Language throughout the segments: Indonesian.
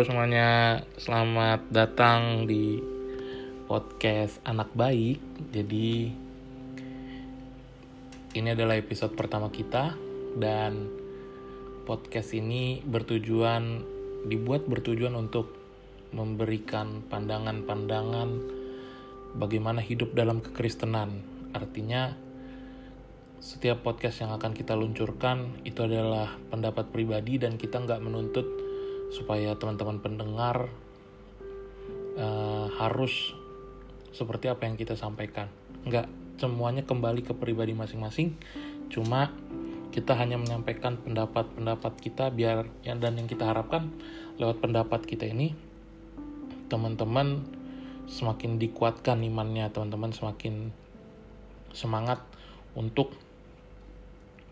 Halo semuanya, selamat datang di podcast Anak Baik. Jadi ini adalah episode pertama kita dan podcast ini bertujuan dibuat bertujuan untuk memberikan pandangan-pandangan bagaimana hidup dalam kekristenan. Artinya setiap podcast yang akan kita luncurkan itu adalah pendapat pribadi dan kita nggak menuntut supaya teman-teman pendengar uh, harus seperti apa yang kita sampaikan. Nggak semuanya kembali ke pribadi masing-masing, cuma kita hanya menyampaikan pendapat-pendapat kita biar yang dan yang kita harapkan lewat pendapat kita ini teman-teman semakin dikuatkan imannya, teman-teman semakin semangat untuk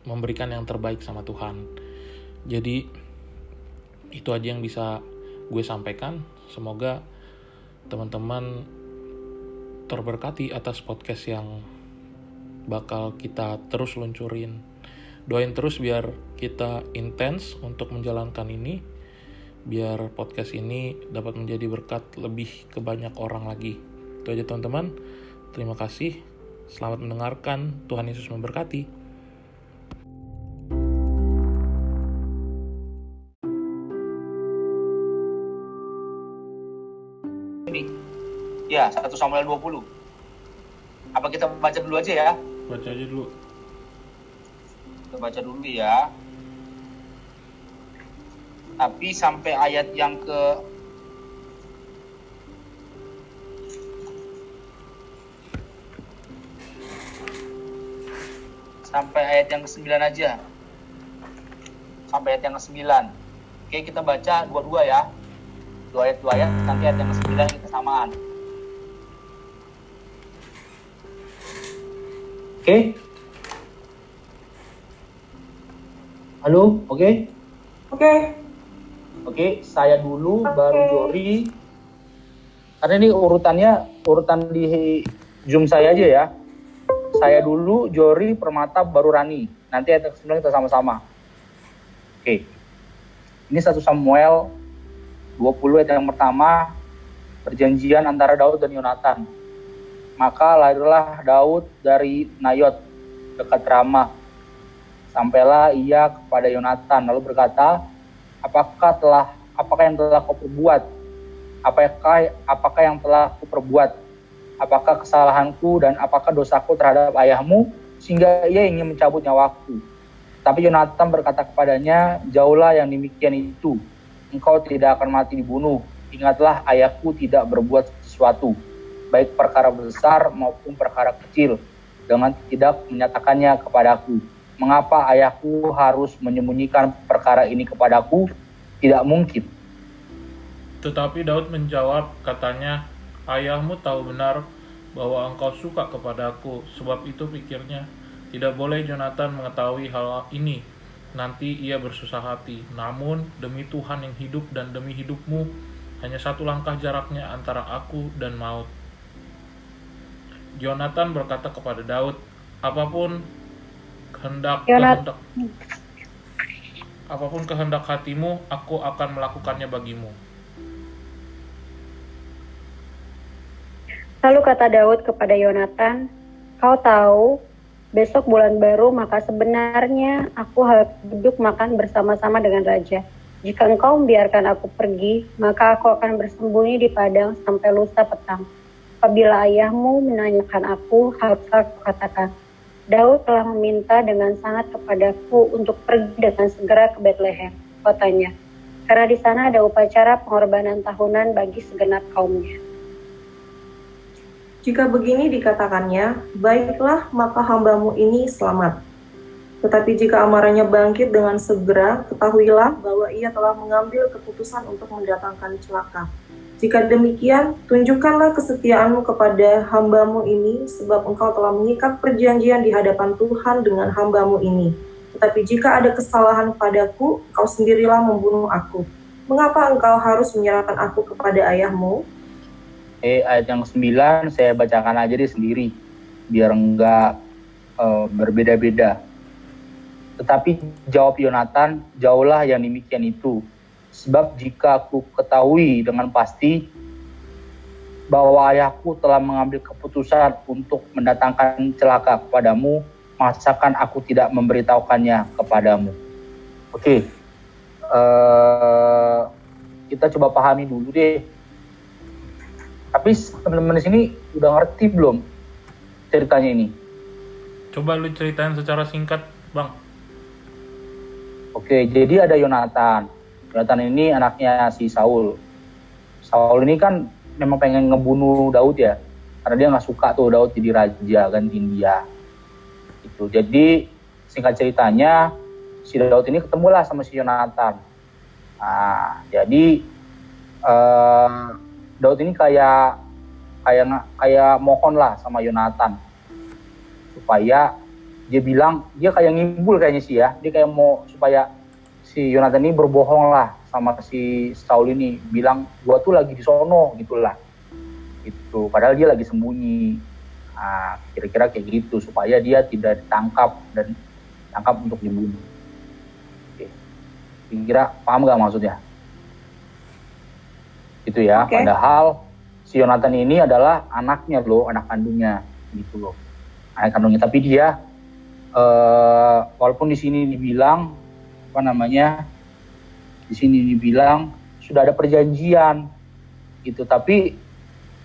memberikan yang terbaik sama Tuhan. Jadi itu aja yang bisa gue sampaikan. Semoga teman-teman terberkati atas podcast yang bakal kita terus luncurin. Doain terus biar kita intens untuk menjalankan ini, biar podcast ini dapat menjadi berkat lebih ke banyak orang lagi. Itu aja teman-teman. Terima kasih. Selamat mendengarkan. Tuhan Yesus memberkati. Ya, 1 Samuel 20. Apa kita baca dulu aja ya? Baca aja dulu. Kita baca dulu ya. Tapi sampai ayat yang ke sampai ayat yang ke-9 aja. Sampai ayat yang ke-9. Oke, kita baca dua-dua ya. Dua ayat dua ayat, nanti ayat yang ke-9 kita samaan. Oke? Halo, oke? Okay? Oke. Okay. Oke, okay, saya dulu okay. baru Jori. Karena ini urutannya urutan di Zoom saya aja ya. Saya dulu, Jori, Permata, baru Rani. Nanti ke kita sama-sama. Oke. Okay. Ini satu Samuel 20 ayat yang pertama perjanjian antara Daud dan Yonatan. Maka lahirlah Daud dari Nayot dekat Ramah. Sampailah ia kepada Yonatan lalu berkata, "Apakah telah apakah yang telah kau perbuat? Apakah apakah yang telah kau perbuat? Apakah kesalahanku dan apakah dosaku terhadap ayahmu sehingga ia ingin mencabut nyawaku?" Tapi Yonatan berkata kepadanya, "Jauhlah yang demikian itu. Engkau tidak akan mati dibunuh. Ingatlah ayahku tidak berbuat sesuatu." Baik perkara besar maupun perkara kecil, dengan tidak menyatakannya kepadaku. Mengapa ayahku harus menyembunyikan perkara ini kepadaku? Tidak mungkin. Tetapi Daud menjawab, katanya, Ayahmu tahu benar bahwa engkau suka kepadaku, sebab itu pikirnya, tidak boleh Jonathan mengetahui hal ini. Nanti ia bersusah hati. Namun, demi Tuhan yang hidup dan demi hidupmu, hanya satu langkah jaraknya antara aku dan maut. Jonathan berkata kepada Daud, apa pun kehendak kehendak apa pun kehendak hatimu, aku akan melakukannya bagimu. Lalu kata Daud kepada Yonatan, kau tahu, besok bulan baru, maka sebenarnya aku harus duduk makan bersama-sama dengan raja. Jika engkau membiarkan aku pergi, maka aku akan bersembunyi di padang sampai lusa petang Apabila ayahmu menanyakan aku, aku katakan, Daud telah meminta dengan sangat kepadaku untuk pergi dengan segera ke Bethlehem, kotanya. Karena di sana ada upacara pengorbanan tahunan bagi segenap kaumnya. Jika begini dikatakannya, baiklah maka hambamu ini selamat. Tetapi jika amarahnya bangkit dengan segera, ketahuilah bahwa ia telah mengambil keputusan untuk mendatangkan celaka jika demikian, tunjukkanlah kesetiaanmu kepada hambamu ini, sebab engkau telah mengikat perjanjian di hadapan Tuhan dengan hambamu ini. Tetapi jika ada kesalahan padaku, engkau sendirilah membunuh aku. Mengapa engkau harus menyerahkan aku kepada ayahmu? Eh, ayat yang sembilan saya bacakan aja deh sendiri, biar enggak uh, berbeda-beda. Tetapi jawab Yonatan, jauhlah yang demikian itu, Sebab jika aku ketahui dengan pasti bahwa ayahku telah mengambil keputusan untuk mendatangkan celaka kepadamu, masakan aku tidak memberitahukannya kepadamu. Oke, uh, kita coba pahami dulu deh. Tapi teman-teman di sini udah ngerti belum ceritanya ini? Coba lu ceritain secara singkat, Bang. Oke, jadi ada Yonatan. Yonatan ini anaknya si Saul. Saul ini kan memang pengen ngebunuh Daud ya karena dia nggak suka tuh Daud jadi raja gantiin dia. Itu jadi singkat ceritanya si Daud ini ketemulah sama si Yonatan. Nah jadi uh, Daud ini kayak kayak kayak mohon lah sama Yonatan. Supaya dia bilang dia kayak ngimbul kayaknya sih ya. Dia kayak mau supaya si Yonatan ini berbohong lah sama si Saul ini. Bilang gua tuh lagi di sono gitulah. Itu padahal dia lagi sembunyi. Nah, kira-kira kayak gitu supaya dia tidak ditangkap dan tangkap untuk dibunuh. Oke. Kira paham gak maksudnya? Itu ya. Okay. padahal si Yonatan ini adalah anaknya loh anak kandungnya. Gitu loh. Anak kandungnya. Tapi dia uh, walaupun di sini dibilang apa namanya di sini dibilang sudah ada perjanjian gitu. Tapi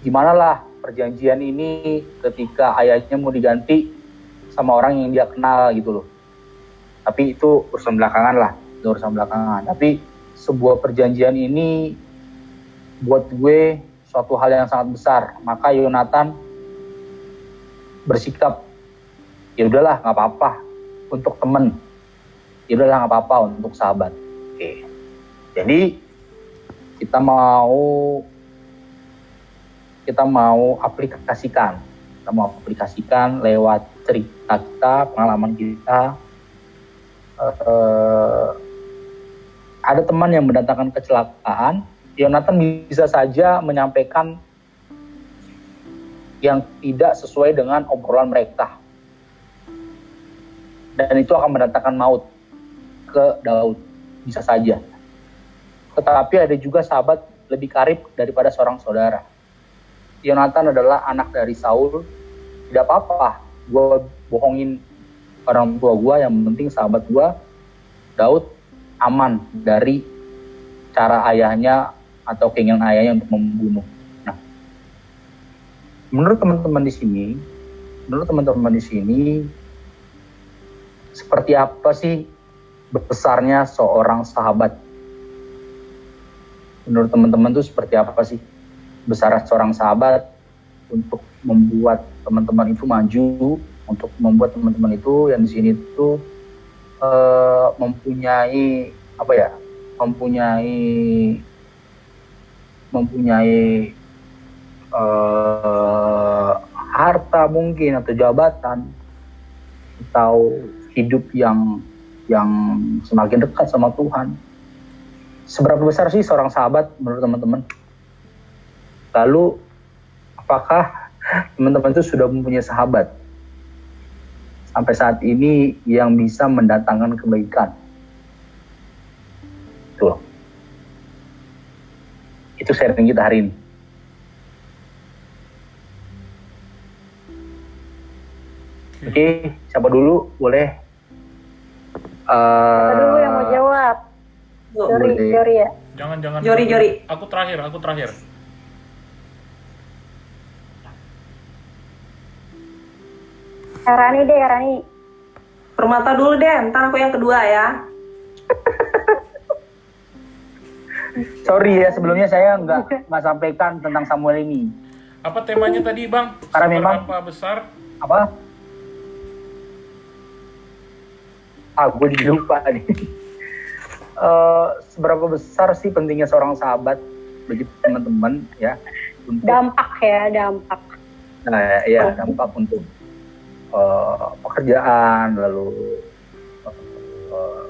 gimana lah perjanjian ini ketika ayahnya mau diganti sama orang yang dia kenal gitu loh. Tapi itu urusan belakangan lah itu urusan belakangan. Tapi sebuah perjanjian ini buat gue suatu hal yang sangat besar. Maka Yonatan bersikap ya udahlah nggak apa-apa. Untuk temen ya udahlah nggak apa-apa untuk sahabat. Oke. Jadi kita mau kita mau aplikasikan, kita mau aplikasikan lewat cerita kita, pengalaman kita. Uh, ada teman yang mendatangkan kecelakaan, Yonatan bisa saja menyampaikan yang tidak sesuai dengan obrolan mereka. Dan itu akan mendatangkan maut ke Daud, bisa saja. Tetapi ada juga sahabat lebih karib daripada seorang saudara. Yonatan adalah anak dari Saul. Tidak apa-apa, gue bohongin orang tua gue, yang penting sahabat gue, Daud aman dari cara ayahnya atau keinginan ayahnya untuk membunuh. Nah, menurut teman-teman di sini, menurut teman-teman di sini, seperti apa sih besarnya seorang sahabat. Menurut teman-teman tuh seperti apa sih besar seorang sahabat untuk membuat teman-teman itu maju, untuk membuat teman-teman itu yang di sini itu uh, mempunyai apa ya, mempunyai mempunyai uh, harta mungkin atau jabatan atau hidup yang yang semakin dekat sama Tuhan seberapa besar sih seorang sahabat menurut teman-teman? Lalu apakah teman-teman itu sudah mempunyai sahabat sampai saat ini yang bisa mendatangkan kebaikan? Itu Itu sharing kita hari ini. Oke, okay, siapa dulu? Boleh? Uh, dulu yang mau jawab? Jori, Jori ya. Jangan jangan. Jori, Jori. Aku terakhir, aku terakhir. Rani deh, Rani. Permata dulu deh, ntar aku yang kedua ya. Sorry ya, sebelumnya saya nggak nggak sampaikan tentang Samuel ini. Apa temanya tadi, Bang? Karena memang apa besar? Apa? Ah, gue jadi lupa nih. Uh, seberapa besar sih pentingnya seorang sahabat bagi teman-teman ya? Untuk dampak ya dampak. Nah ya dampak untuk uh, pekerjaan lalu uh,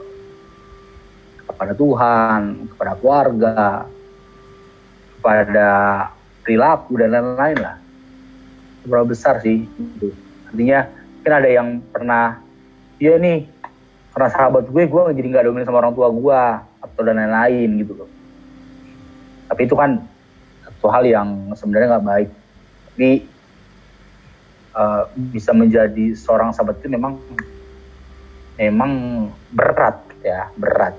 kepada Tuhan kepada keluarga kepada perilaku dan lain-lain lah. Seberapa besar sih itu? Artinya mungkin ada yang pernah ya nih karena sahabat gue gue jadi nggak dominan sama orang tua gue atau dan lain-lain gitu loh. Tapi itu kan satu hal yang sebenarnya nggak baik. Tapi uh, bisa menjadi seorang sahabat itu memang memang berat ya berat.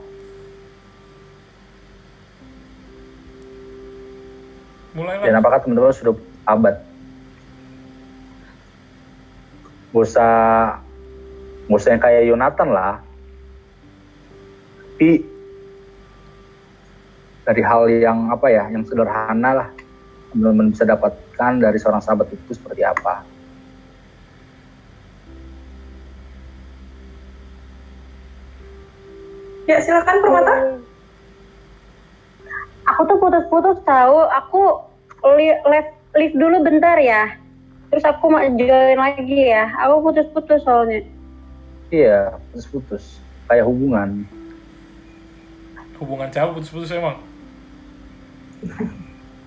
Mulailah dan apakah teman-teman sudah abad gak usah gak usah yang kayak Yonatan lah tapi dari hal yang apa ya yang sederhana lah teman-teman bisa dapatkan dari seorang sahabat itu seperti apa Ya, silakan Permata. Aku tuh putus-putus tahu. Aku li live, live dulu bentar ya. Terus aku mau join lagi ya. Aku putus-putus soalnya. iya putus-putus kayak hubungan hubungan siapa putus-putus emang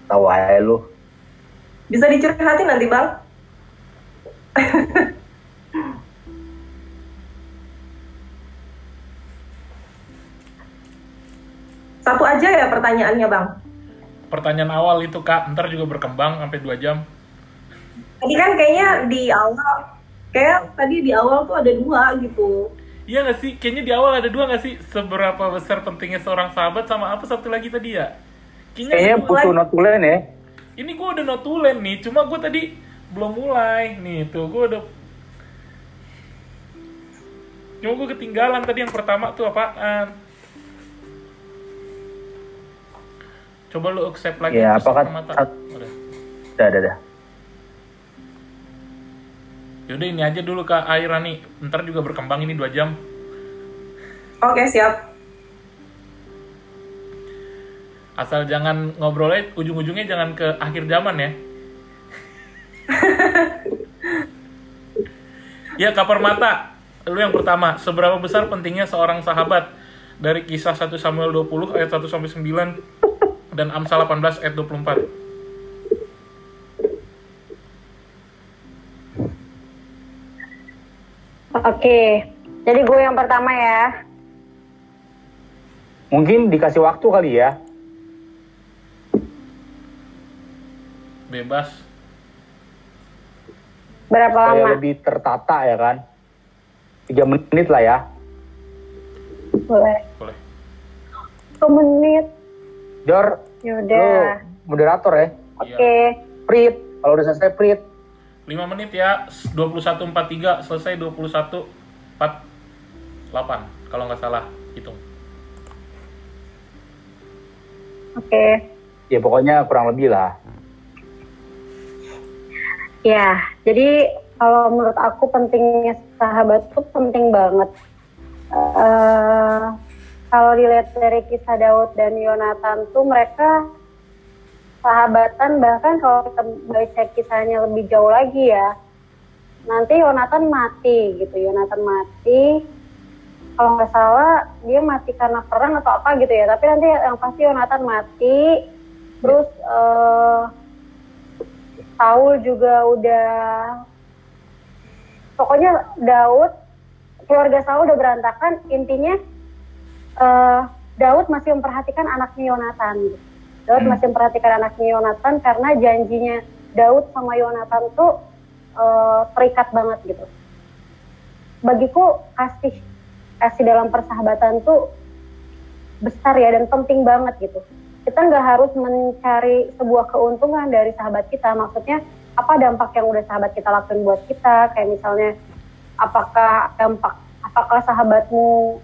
tahu aja lu Bisa dicurhatin nanti, Bang. Satu aja ya pertanyaannya, Bang. pertanyaan awal itu kak ntar juga berkembang sampai dua jam Tadi kan kayaknya di awal, kayak tadi di awal tuh ada dua gitu. Iya gak sih? Kayaknya di awal ada dua gak sih? Seberapa besar pentingnya seorang sahabat sama apa satu lagi tadi ya? kayaknya kedua- butuh notulen ya Ini gue udah notulen nih, cuma gue tadi belum mulai. Nih tuh gue udah... Cuma gue ketinggalan tadi yang pertama tuh apaan? Coba lu accept lagi. Ya, apakah mata. sat- Udah. Dah dah dah Yaudah ini aja dulu Kak Aira nih. Ntar juga berkembang ini dua jam. Oke, siap. Asal jangan ngobrolnya ujung-ujungnya jangan ke akhir zaman ya. ya Kapar Mata, lu yang pertama, seberapa besar pentingnya seorang sahabat dari kisah 1 Samuel 20 ayat 1 sampai 9 dan Amsal 18 ayat 24. Oke. Jadi gue yang pertama ya. mungkin dikasih waktu kali ya Bebas. Berapa supaya lama? lebih tertata ya kan tiga menit lah ya Boleh. Boleh. Satu menit. Jor lu Yaudah. moderator ya Oke. Prit kalau udah selesai Prit 5 menit ya, 21.43 selesai 21.48 kalau nggak salah hitung. Oke. ya pokoknya kurang lebih lah Ya, jadi kalau menurut aku pentingnya sahabat tuh penting banget. Eh, kalau dilihat dari kisah Daud dan Yonatan tuh mereka sahabatan bahkan kalau kita baca kisahnya lebih jauh lagi ya. Nanti Yonatan mati gitu, Yonatan mati. Kalau nggak salah dia mati karena perang atau apa gitu ya. Tapi nanti yang pasti Yonatan mati. Terus Saul juga udah pokoknya Daud keluarga Saul udah berantakan intinya eh, Daud masih memperhatikan anaknya Yonatan gitu. Daud Hmm. masih memperhatikan anaknya Yonatan karena janjinya Daud sama Yonatan tuh eh, terikat banget gitu. Bagiku kasih kasih dalam persahabatan tuh besar ya dan penting banget gitu. Kita nggak harus mencari sebuah keuntungan dari sahabat kita. Maksudnya apa dampak yang udah sahabat kita lakuin buat kita? Kayak misalnya apakah dampak apakah sahabatmu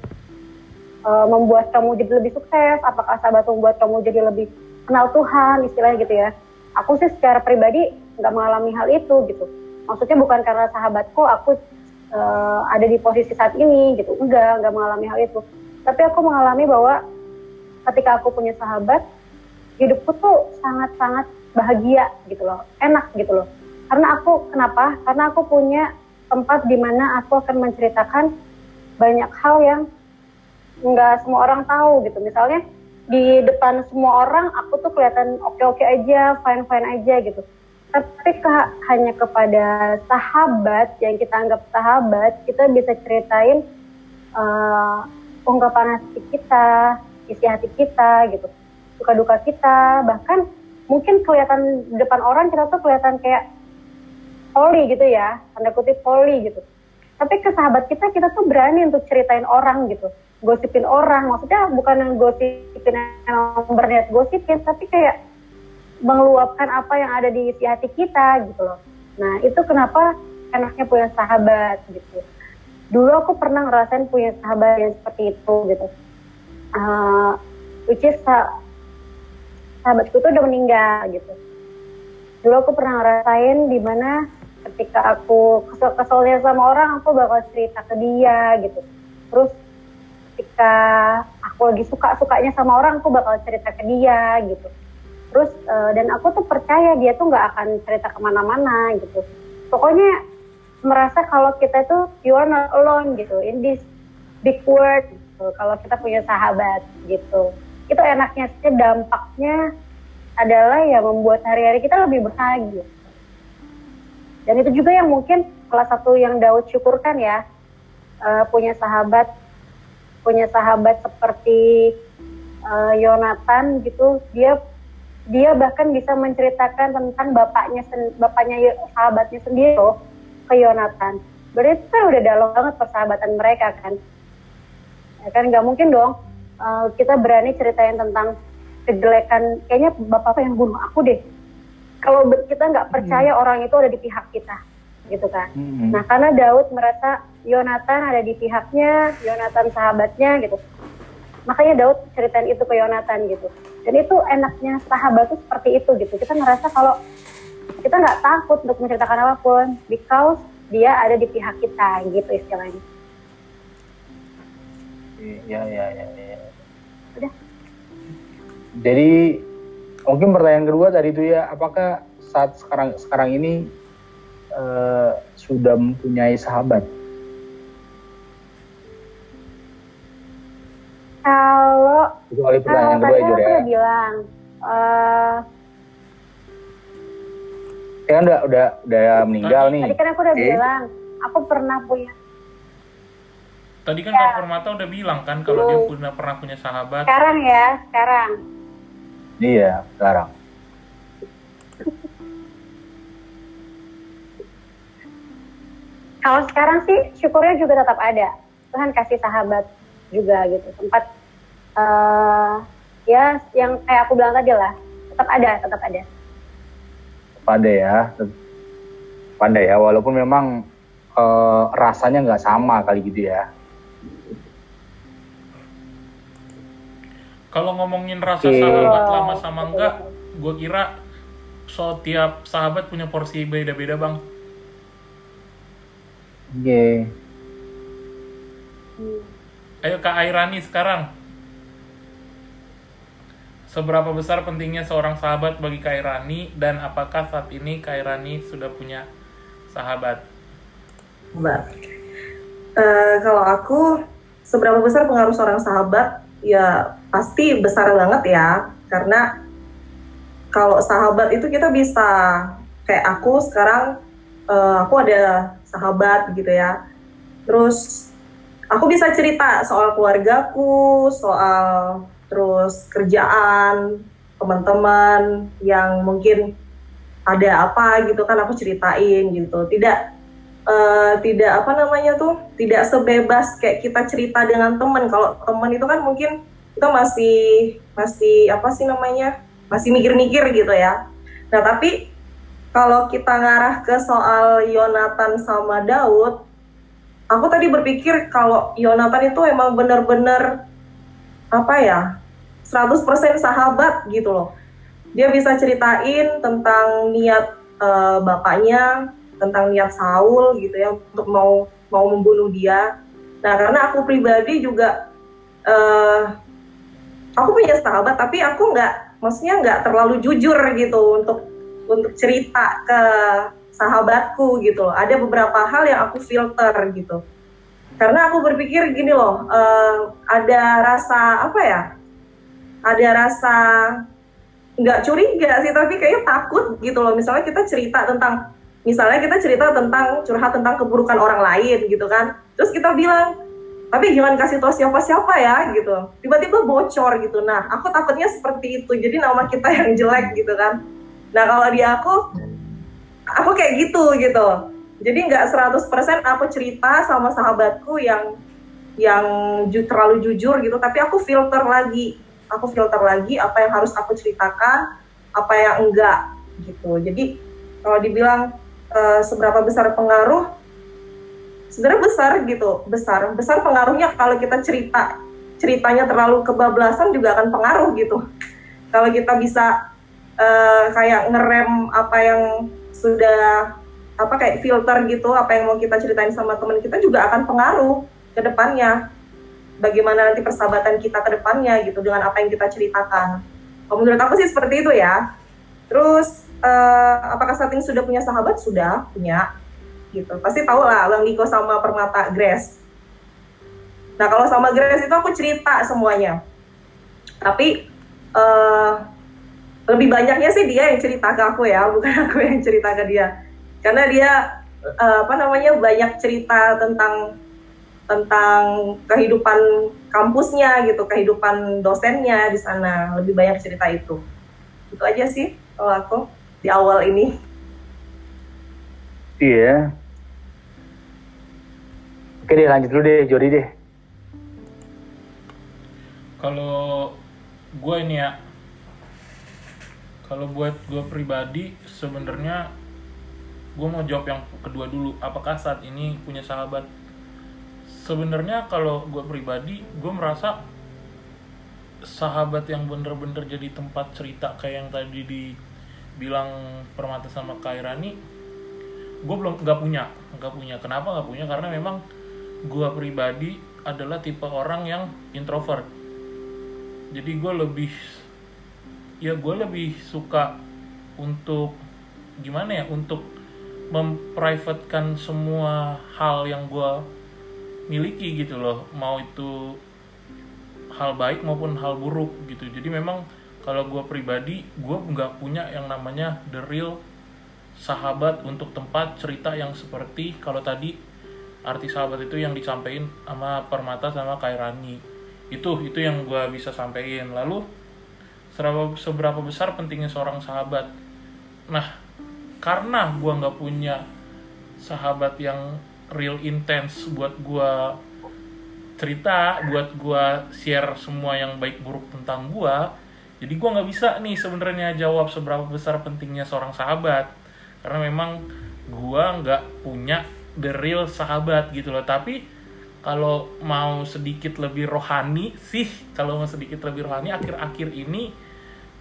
eh, membuat kamu jadi lebih sukses? Apakah sahabatmu membuat kamu jadi lebih kenal Tuhan istilahnya gitu ya. Aku sih secara pribadi nggak mengalami hal itu gitu. Maksudnya bukan karena sahabatku aku eh, ada di posisi saat ini gitu. Enggak enggak mengalami hal itu. Tapi aku mengalami bahwa ketika aku punya sahabat hidupku tuh sangat-sangat bahagia gitu loh. Enak gitu loh. Karena aku kenapa? Karena aku punya tempat di mana aku akan menceritakan banyak hal yang nggak semua orang tahu gitu. Misalnya di depan semua orang aku tuh kelihatan oke-oke aja fine-fine aja gitu. Tapi ke- hanya kepada sahabat yang kita anggap sahabat kita bisa ceritain eh, ungkapan hati kita isi hati kita gitu. Suka duka kita bahkan mungkin kelihatan di depan orang kita tuh kelihatan kayak poli gitu ya tanda kutip poli gitu tapi ke sahabat kita kita tuh berani untuk ceritain orang gitu. Gosipin orang maksudnya bukan yang gosipin yang berniat gosipin tapi kayak mengeluapkan apa yang ada di isi hati kita gitu loh. Nah itu kenapa enaknya punya sahabat gitu. Dulu aku pernah ngerasain punya sahabat yang seperti itu gitu. Uh, which sahabatku tuh udah meninggal gitu. Dulu aku pernah ngerasain di mana ketika aku kesel keselnya sama orang aku bakal cerita ke dia gitu. Terus ketika aku lagi suka sukanya sama orang aku bakal cerita ke dia gitu. Terus uh, dan aku tuh percaya dia tuh nggak akan cerita ke mana-mana gitu. Pokoknya merasa kalau kita itu you are not alone gitu in this big world gitu. Kalau kita punya sahabat gitu. Itu enaknya dampaknya adalah ya membuat hari-hari kita lebih bahagia dan itu juga yang mungkin salah satu yang Daud syukurkan ya. Uh, punya sahabat punya sahabat seperti uh, Yonatan gitu dia dia bahkan bisa menceritakan tentang bapaknya bapaknya sahabatnya sendiri loh ke Yonatan. Berarti itu kan udah dalam banget persahabatan mereka kan. Ya kan nggak mungkin dong uh, kita berani ceritain tentang kejelekan kayaknya bapak apa yang bunuh aku deh kalau kita nggak percaya hmm. orang itu ada di pihak kita gitu kan. Hmm. Nah karena Daud merasa Yonatan ada di pihaknya, Yonatan sahabatnya gitu. Makanya Daud ceritain itu ke Yonatan gitu. Dan itu enaknya sahabat itu seperti itu gitu. Kita ngerasa kalau kita nggak takut untuk menceritakan apa pun, because dia ada di pihak kita gitu istilahnya. Iya, iya, iya. Ya. Udah. Jadi mungkin pertanyaan kedua tadi itu ya, apakah saat sekarang sekarang ini uh, sudah mempunyai sahabat? Kalau itu kali pertanyaan kedua ya, ya. Aku bilang, uh, ya kan udah udah udah meninggal nih. Tadi kan aku udah okay. bilang, aku pernah punya. Tadi kan ya. Kak Permata udah bilang kan kalau dia punya pernah punya sahabat. Sekarang ya, sekarang. Iya, sekarang. kalau sekarang sih syukurnya juga tetap ada. Tuhan kasih sahabat juga gitu. Tempat uh, ya yang kayak aku bilang tadi lah tetap ada tetap ada. Tetap ada ya tetap ada ya. Walaupun memang uh, rasanya nggak sama kali gitu ya kalau ngomongin rasa okay. sahabat lama sama enggak gue kira so tiap sahabat punya porsi beda-beda bang Oke. Ayo Kak Airani sekarang. Seberapa besar pentingnya seorang sahabat bagi Kak Airani dan apakah saat ini Kak Airani sudah punya sahabat? Mbak, uh, kalau aku seberapa besar pengaruh seorang sahabat? Ya pasti besar banget ya, karena kalau sahabat itu kita bisa kayak aku sekarang, uh, aku ada sahabat gitu ya. Terus aku bisa cerita soal keluargaku, soal terus kerjaan, teman-teman yang mungkin ada apa gitu kan aku ceritain gitu. Tidak uh, tidak apa namanya tuh tidak sebebas kayak kita cerita dengan teman. Kalau teman itu kan mungkin kita masih masih apa sih namanya masih mikir-mikir gitu ya. Nah tapi kalau kita ngarah ke soal Yonatan sama Daud, aku tadi berpikir kalau Yonatan itu emang bener-bener apa ya, 100% sahabat gitu loh. Dia bisa ceritain tentang niat uh, bapaknya, tentang niat Saul gitu ya untuk mau mau membunuh dia. Nah karena aku pribadi juga uh, aku punya sahabat tapi aku nggak, maksudnya nggak terlalu jujur gitu untuk untuk cerita ke sahabatku gitu loh. Ada beberapa hal yang aku filter gitu. Karena aku berpikir gini loh, uh, ada rasa apa ya? Ada rasa nggak curiga sih, tapi kayaknya takut gitu loh. Misalnya kita cerita tentang, misalnya kita cerita tentang curhat tentang keburukan orang lain gitu kan. Terus kita bilang, tapi jangan kasih tahu siapa-siapa ya gitu. Tiba-tiba bocor gitu. Nah aku takutnya seperti itu. Jadi nama kita yang jelek gitu kan. Nah kalau di aku aku kayak gitu gitu. Jadi nggak 100% aku cerita sama sahabatku yang yang ju terlalu jujur gitu. Tapi aku filter lagi. Aku filter lagi apa yang harus aku ceritakan apa yang enggak gitu. Jadi kalau dibilang uh, seberapa besar pengaruh sebenarnya besar gitu besar. Besar pengaruhnya kalau kita cerita ceritanya terlalu kebablasan juga akan pengaruh gitu. Kalau kita bisa uh, kayak ngerem apa yang sudah apa kayak filter gitu apa yang mau kita ceritain sama teman kita juga akan pengaruh ke depannya. Bagaimana nanti persahabatan kita ke depannya gitu dengan apa yang kita ceritakan. Kalau menurut aku sih seperti itu ya. Terus uh, apakah saat ini sudah punya sahabat? Sudah punya gitu. Pasti tahu lah Bang Niko sama Permata Grace. Nah kalau sama Grace itu aku cerita semuanya. Tapi uh, lebih banyaknya sih dia yang cerita ke aku ya, bukan aku yang cerita ke dia. Karena dia uh, apa namanya banyak cerita tentang tentang kehidupan kampusnya gitu, kehidupan dosennya di sana. Lebih banyak cerita itu. Itu aja sih kalau aku di awal ini. Iya, Oke deh lanjut dulu deh Jody deh. Kalau gue ini ya, kalau buat gue pribadi sebenarnya gue mau jawab yang kedua dulu. Apakah saat ini punya sahabat? Sebenarnya kalau gue pribadi, gue merasa sahabat yang bener-bener jadi tempat cerita kayak yang tadi dibilang permata sama Kairani, gue belum nggak punya, nggak punya. Kenapa nggak punya? Karena memang gue pribadi adalah tipe orang yang introvert. Jadi gue lebih ya gue lebih suka untuk gimana ya untuk memprivatekan semua hal yang gue miliki gitu loh. Mau itu hal baik maupun hal buruk gitu. Jadi memang kalau gue pribadi gue nggak punya yang namanya the real sahabat untuk tempat cerita yang seperti kalau tadi arti sahabat itu yang disampaikan sama Permata sama Kairani. Itu itu yang gue bisa sampaikan. Lalu seberapa seberapa besar pentingnya seorang sahabat? Nah karena gue nggak punya sahabat yang real intense buat gue cerita buat gue share semua yang baik buruk tentang gue jadi gue nggak bisa nih sebenarnya jawab seberapa besar pentingnya seorang sahabat. Karena memang gue nggak punya the real sahabat gitu loh. Tapi kalau mau sedikit lebih rohani sih kalau mau sedikit lebih rohani akhir-akhir ini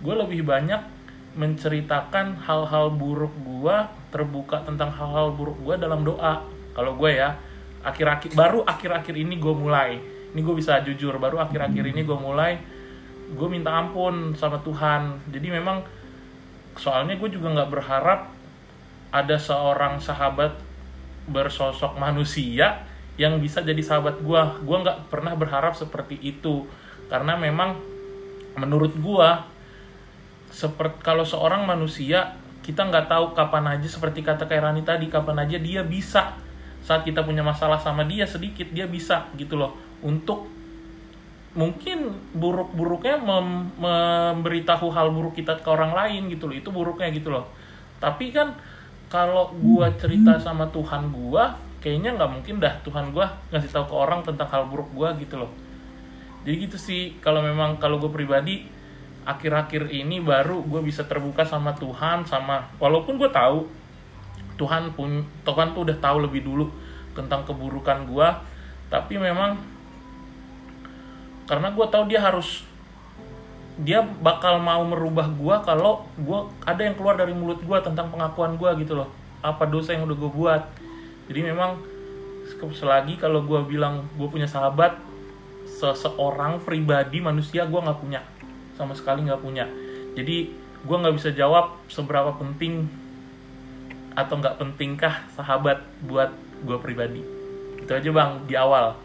gue lebih banyak menceritakan hal-hal buruk gue terbuka tentang hal-hal buruk gue dalam doa. Kalau gue ya akhir-akhir baru akhir-akhir ini gue mulai. Ini gue bisa jujur baru akhir-akhir ini gue mulai. Gue minta ampun sama Tuhan. Jadi memang soalnya gue juga nggak berharap ada seorang sahabat bersosok manusia yang bisa jadi sahabat gue gue nggak pernah berharap seperti itu. Karena memang menurut gue seperti kalau seorang manusia kita nggak tahu kapan aja seperti kata Kairani tadi kapan aja dia bisa. Saat kita punya masalah sama dia sedikit dia bisa gitu loh. Untuk mungkin buruk-buruknya mem memberitahu hal buruk kita ke orang lain gitu loh. Itu buruknya gitu loh. Tapi kan kalau gua cerita sama Tuhan gua kayaknya nggak mungkin dah Tuhan gua ngasih tahu ke orang tentang hal buruk gua gitu loh. Jadi gitu sih kalau memang kalau gue pribadi akhir-akhir ini baru gue bisa terbuka sama Tuhan sama walaupun gue tahu Tuhan pun Tuhan tuh udah tahu lebih dulu tentang keburukan gue tapi memang karena gue tahu dia harus dia bakal mau merubah gue kalau gue ada yang keluar dari mulut gue tentang pengakuan gue gitu loh. Apa dosa yang udah gue buat. Jadi memang selagi kalau gue bilang gue punya sahabat seseorang pribadi manusia gue nggak punya. Sama sekali nggak punya. Jadi gue nggak bisa jawab seberapa penting atau nggak pentingkah sahabat buat gue pribadi. Itu aja bang di awal.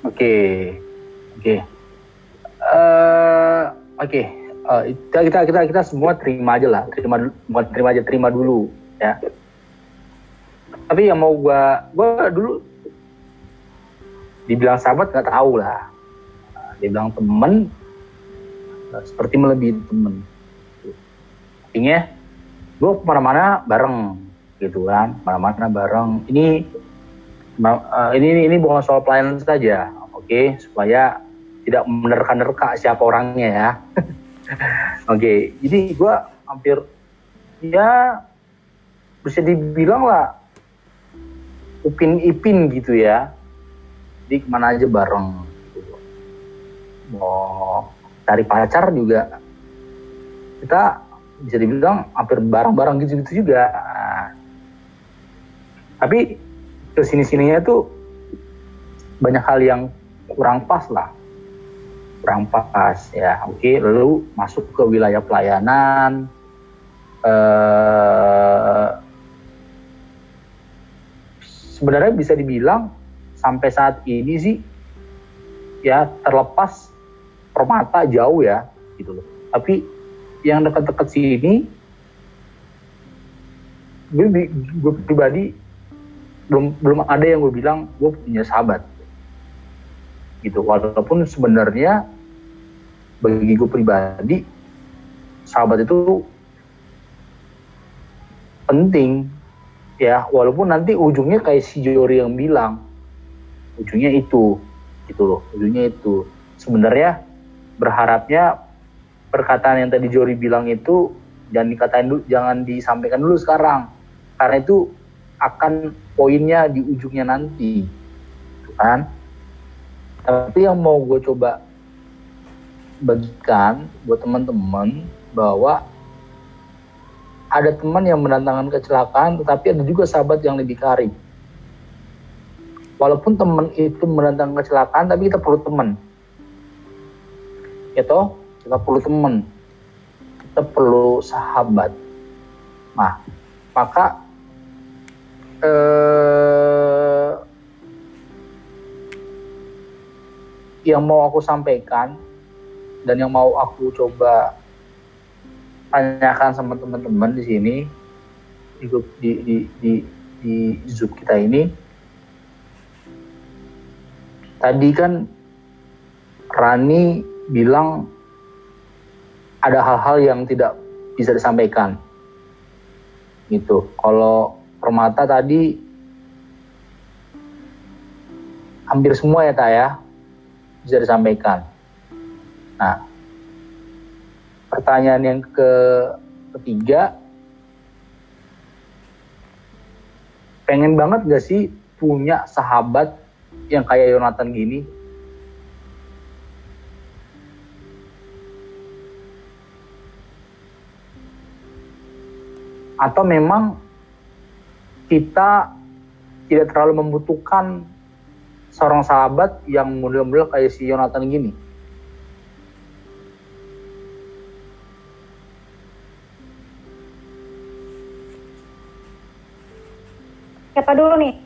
Oke. Okay. oke. okay uh, oke. Okay. uh, eh, kita, kita kita semua terima aja lah. Terima bukan terima aja terima dulu ya. Tapi yang mau gua gua dulu dibilang sahabat nggak tahu lah. Dibilang temen eh, seperti melebihi temen. Artinya gue ke mana-mana bareng gitu kan. Ke mana-mana bareng. Ini eh, ini ini bukan soal pelayanan saja oke? Supaya tidak menerka-nerka siapa orangnya ya. Oke jadi gue hampir ya bisa dibilang lah upin ipin gitu ya. Jadi ke mana aja bareng gitu. mau cari pacar juga. Kita bisa dibilang hampir bareng-bareng gitu-gitu juga. Nah, tapi ke sini sininya tuh banyak hal yang kurang pas lah kurang pas ya. Oke lalu masuk ke wilayah pelayanan eh sebenarnya bisa dibilang sampai saat ini sih ya terlepas permata jauh ya gitu loh. Tapi yang dekat-dekat sini gue, gue pribadi belum belum ada yang gue bilang gue punya sahabat gitu. Walaupun sebenarnya bagi gue pribadi sahabat itu penting ya. Walaupun nanti ujungnya kayak si Jori yang bilang ujungnya itu gitu loh ujungnya itu. Sebenarnya berharapnya perkataan yang tadi Jori bilang itu jangan dikatain dulu jangan disampaikan dulu sekarang. Karena itu akan poinnya di ujungnya nanti gitu kan tapi yang mau gue coba bagikan buat teman-teman bahwa ada teman yang mendatangkan kecelakaan tetapi ada juga sahabat yang lebih karib. Walaupun teman itu mendatangkan kecelakaan tapi kita perlu teman. Ya toh kita perlu teman. Kita perlu sahabat. Nah maka eh, yang mau aku sampaikan dan yang mau aku coba tanyakan sama teman-teman di sini di di di di, di Zoom kita ini. Tadi kan Rani bilang ada hal-hal yang tidak bisa disampaikan. Gitu. Kalau permata tadi hampir semua ya tak ya bisa disampaikan. Nah pertanyaan yang ke ketiga pengen banget gak sih punya sahabat yang kayak Yonatan gini? Atau memang kita tidak terlalu membutuhkan seorang sahabat yang model-model kayak si Yonatan gini Siapa dulu nih?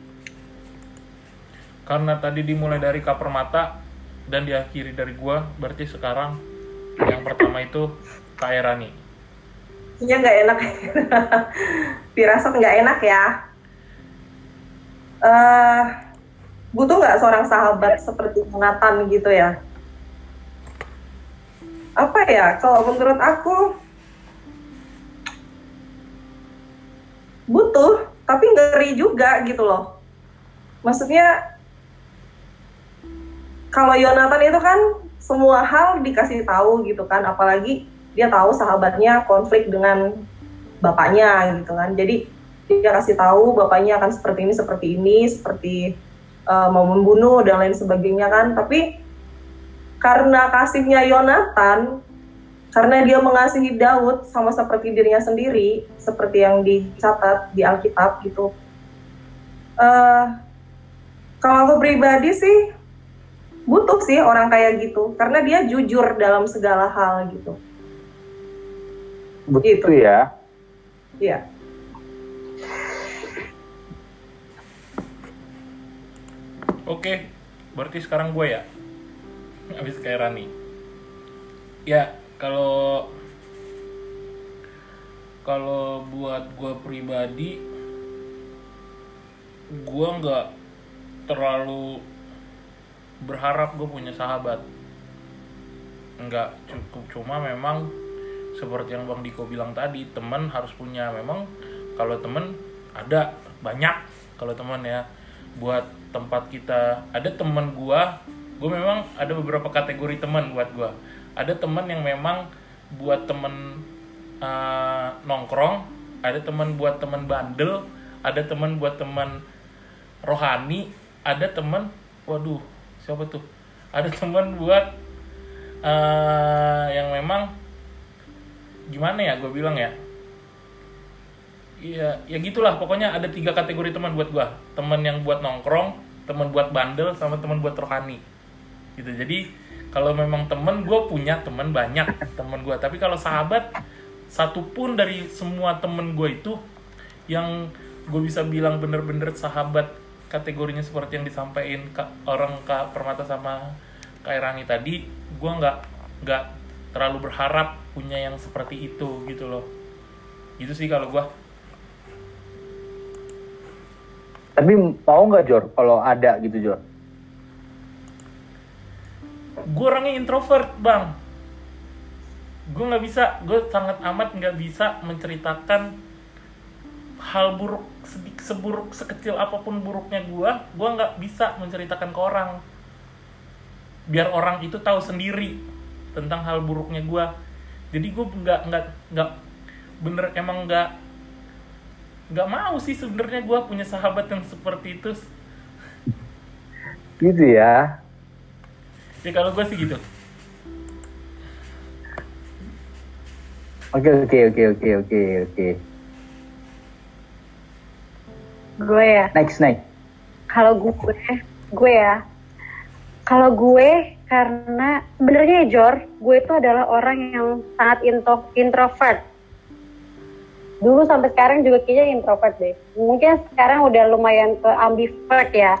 Karena tadi dimulai dari Kak Permata dan diakhiri dari gua, berarti sekarang yang pertama itu Kak Erani. Iya nggak enak. Firasat nggak enak ya. eh butuh nggak seorang sahabat seperti Nathan gitu ya? Apa ya? Kalau menurut aku butuh, tapi ngeri juga gitu loh. Maksudnya kalau Yonatan itu kan semua hal dikasih tahu gitu kan, apalagi dia tahu sahabatnya konflik dengan bapaknya gitu kan. Jadi dia kasih tahu bapaknya akan seperti ini, seperti ini, seperti uh, mau membunuh dan lain sebagainya kan. Tapi karena kasihnya Yonatan, karena dia mengasihi Daud sama seperti dirinya sendiri, seperti yang dicatat di Alkitab gitu. Uh, kalau aku pribadi sih butuh sih orang kayak gitu, karena dia jujur dalam segala hal gitu. begitu Gitu. ya Iya. Oke, berarti sekarang gue ya. Habis Kak Erani. Ya, kalau kalau buat gue pribadi gue nggak terlalu berharap gue punya sahabat nggak cukup cuma memang seperti yang bang Diko bilang tadi teman harus punya memang kalau teman ada banyak kalau teman ya buat tempat kita ada teman gua gue memang ada beberapa kategori teman buat gua ada teman yang memang buat temen uh, nongkrong ada teman buat teman bandel ada teman buat teman rohani ada teman waduh siapa tuh ada teman buat uh, yang memang gimana ya gue bilang ya Iya, ya gitulah. Pokoknya ada tiga kategori teman buat gua. Teman yang buat nongkrong, teman buat bandel, sama teman buat rohani. Gitu. Jadi kalau memang teman gue punya teman banyak teman gue. Tapi kalau sahabat satu pun dari semua temen gue itu yang gue bisa bilang bener-bener sahabat kategorinya seperti yang disampaikan ke orang kak Permata sama Kak Irani tadi gue nggak nggak terlalu berharap punya yang seperti itu gitu loh gitu sih kalau gue Tapi mau nggak Jor kalau ada gitu Jor? Gue orangnya introvert bang. Gue nggak bisa, gue sangat amat nggak bisa menceritakan hal buruk sedik seburuk sekecil apa pun buruknya gue, gue nggak bisa menceritakan ke orang. Biar orang itu tahu sendiri tentang hal buruknya gue. Jadi gue nggak nggak nggak bener emang nggak nggak mau sih sebenarnya gue punya sahabat yang seperti itu. Gitu ya. Ya kalau gue sih gitu. Oke oke oke oke oke oke. Gue ya. Next next. Kalau gue gue ya. Kalau gue karena sebenarnya Jor gue itu adalah orang yang sangat intro, introvert dulu sampai sekarang juga kayaknya introvert deh. Mungkin sekarang udah lumayan ke ambivert ya,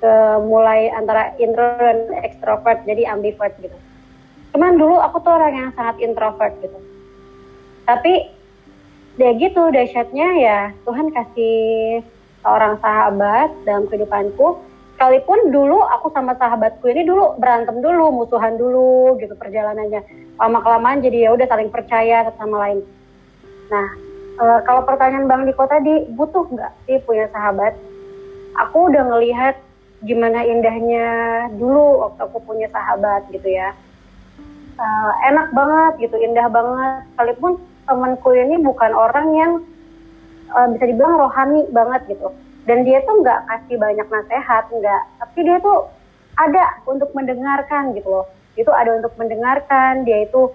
ke mulai antara intro dan extrovert jadi ambivert gitu. Cuman dulu aku tuh orang yang sangat introvert gitu. Tapi ya gitu dahsyatnya ya Tuhan kasih seorang sahabat dalam kehidupanku. Sekalipun dulu aku sama sahabatku ini dulu berantem dulu, musuhan dulu gitu perjalanannya. Lama kelamaan jadi ya udah saling percaya sama lain. Nah, uh, kalau pertanyaan Bang Diko tadi butuh nggak sih punya sahabat? Aku udah ngelihat gimana indahnya dulu waktu aku punya sahabat gitu ya. Uh, enak banget gitu, indah banget. Sekalipun temanku ini bukan orang yang uh, bisa dibilang rohani banget gitu. Dan dia tuh nggak kasih banyak nasihat, nggak. Tapi dia tuh ada untuk mendengarkan gitu loh. Itu ada untuk mendengarkan. Dia itu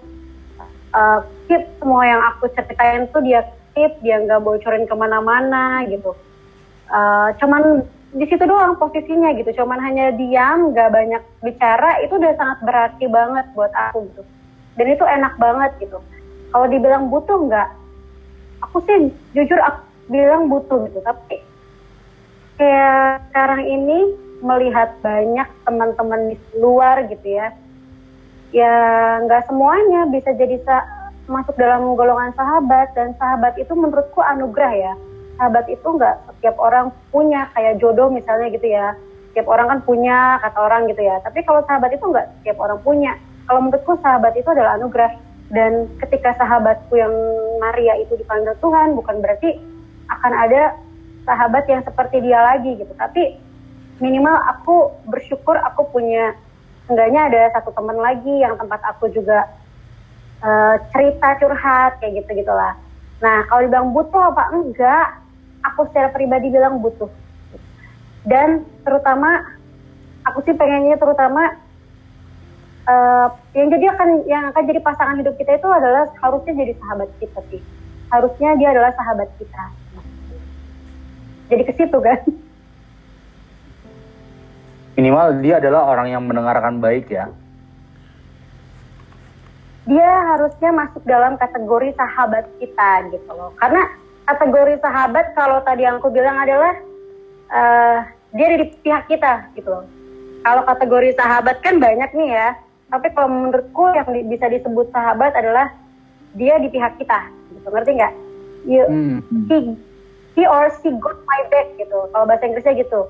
uh, keep semua yang aku ceritain tuh dia tip dia nggak bocorin ke mana-mana gitu. Uh, cuman di situ doang posisinya gitu. Cuman hanya diam nggak banyak bicara itu udah sangat berarti banget buat aku gitu. Dan itu enak banget gitu. Kalau dibilang butuh nggak aku sih jujur aku bilang butuh gitu. Tapi kayak sekarang ini melihat banyak teman-teman di luar gitu ya. Ya nggak semuanya bisa jadi masuk dalam golongan sahabat dan sahabat itu menurutku anugerah ya. Sahabat itu nggak setiap orang punya kayak jodoh misalnya gitu ya. Setiap orang kan punya kata orang gitu ya. Tapi kalau sahabat itu nggak setiap orang punya. Kalau menurutku sahabat itu adalah anugerah. Dan ketika sahabatku yang Maria itu dipanggil Tuhan bukan berarti akan ada sahabat yang seperti dia lagi gitu. Tapi minimal aku bersyukur aku punya. Enggaknya ada satu teman lagi yang tempat aku juga uh, cerita curhat kayak gitu gitulah. Nah kalau dibilang butuh apa enggak, aku secara pribadi bilang butuh. Dan terutama aku sih pengennya terutama uh, yang jadi akan yang akan jadi pasangan hidup kita itu adalah harusnya jadi sahabat kita sih. Harusnya dia adalah sahabat kita. Jadi ke situ kan. Minimal dia adalah orang yang mendengarkan baik ya dia harusnya masuk dalam kategori sahabat kita gitu loh. Karena kategori sahabat kalau tadi yang aku bilang adalah uh, dia di pihak kita gitu loh. Kalau kategori sahabat kan banyak nih ya. Tapi kalau menurutku yang di, bisa disebut sahabat adalah dia di pihak kita. Gitu. Ngerti nggak? You, hmm. he, he or she got my back gitu. Kalau bahasa Inggrisnya gitu.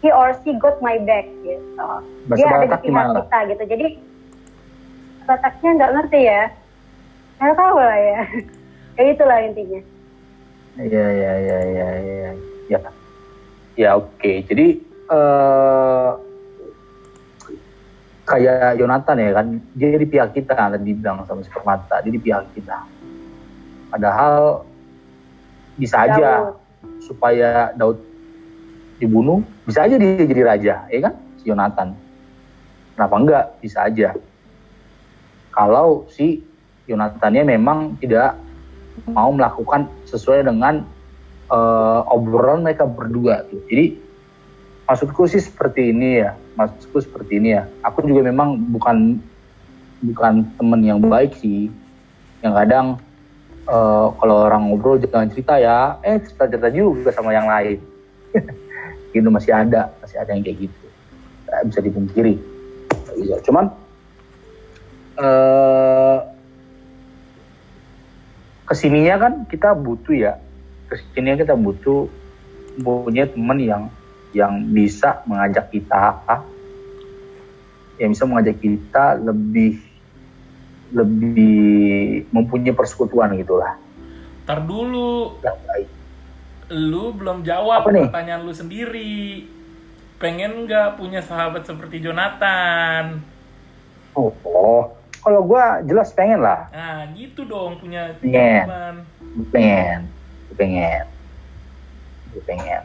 he or she got my back gitu. Bahasa Dia ada di pihak gimana? kita gitu. Jadi Bataknya nggak ngerti ya. Nggak tahu lah ya. Kayak itulah intinya. Iya iya iya iya iya. Ya. Ya oke. Jadi eh kayak Yonatan ya kan, dia di pihak kita tadi dibilang sama si Permata, dia di pihak kita. Padahal bisa aja Daud. supaya Daud dibunuh, bisa aja dia jadi raja, ya kan? Si Yonatan. Kenapa enggak? Bisa aja. Kalau si Yonatannya memang tidak mau melakukan sesuai dengan eh, obrolan mereka berdua tuh. Jadi maksudku sih seperti ini ya, maksudku seperti ini ya. Aku juga memang bukan bukan temen yang baik sih. Yang kadang eh, kalau orang ngobrol jangan cerita ya, eh cerita-cerita juga sama yang lain. gitu masih ada, masih ada yang kayak gitu. Bisa dipungkiri. Cuman eh ke sininya kan kita butuh ya ke sininya kita butuh punya teman yang yang bisa mengajak kita yang bisa mengajak kita lebih lebih mempunyai persekutuan gitulah Ntar dulu, lu belum jawab Apa nih? pertanyaan lu sendiri. Pengen nggak punya sahabat seperti Jonathan? oh, oh. Kalau gua jelas pengen lah Nah, gitu dong punya Pengen. teman. Pengen pengen Gua pengen